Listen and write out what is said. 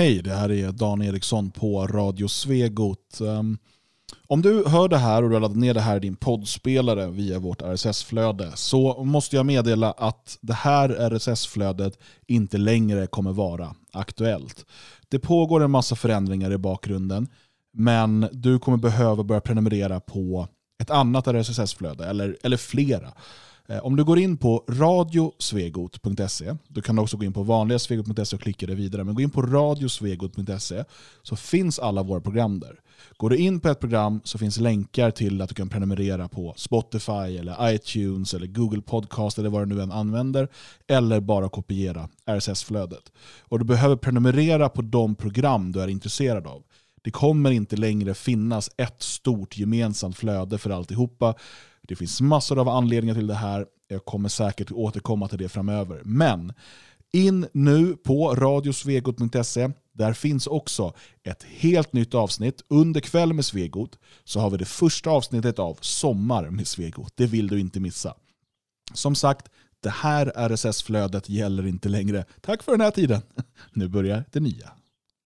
Hej, det här är Dan Eriksson på Radio Svegot. Ehm, om du hör det här och du har laddat ner det här i din poddspelare via vårt RSS-flöde så måste jag meddela att det här RSS-flödet inte längre kommer vara aktuellt. Det pågår en massa förändringar i bakgrunden men du kommer behöva börja prenumerera på ett annat RSS-flöde eller, eller flera. Eh, om du går in på radiosvegot.se, då kan du också gå in på vanliga svegot.se och klicka dig vidare, men gå in på radiosvegot.se så finns alla våra program där. Går du in på ett program så finns länkar till att du kan prenumerera på Spotify, eller iTunes, eller Google Podcast eller vad du nu än använder, eller bara kopiera RSS-flödet. Och Du behöver prenumerera på de program du är intresserad av. Det kommer inte längre finnas ett stort gemensamt flöde för alltihopa. Det finns massor av anledningar till det här. Jag kommer säkert återkomma till det framöver. Men in nu på radiosvegot.se. Där finns också ett helt nytt avsnitt. Under kväll med Svegot så har vi det första avsnittet av Sommar med Svegot. Det vill du inte missa. Som sagt, det här RSS-flödet gäller inte längre. Tack för den här tiden. Nu börjar det nya.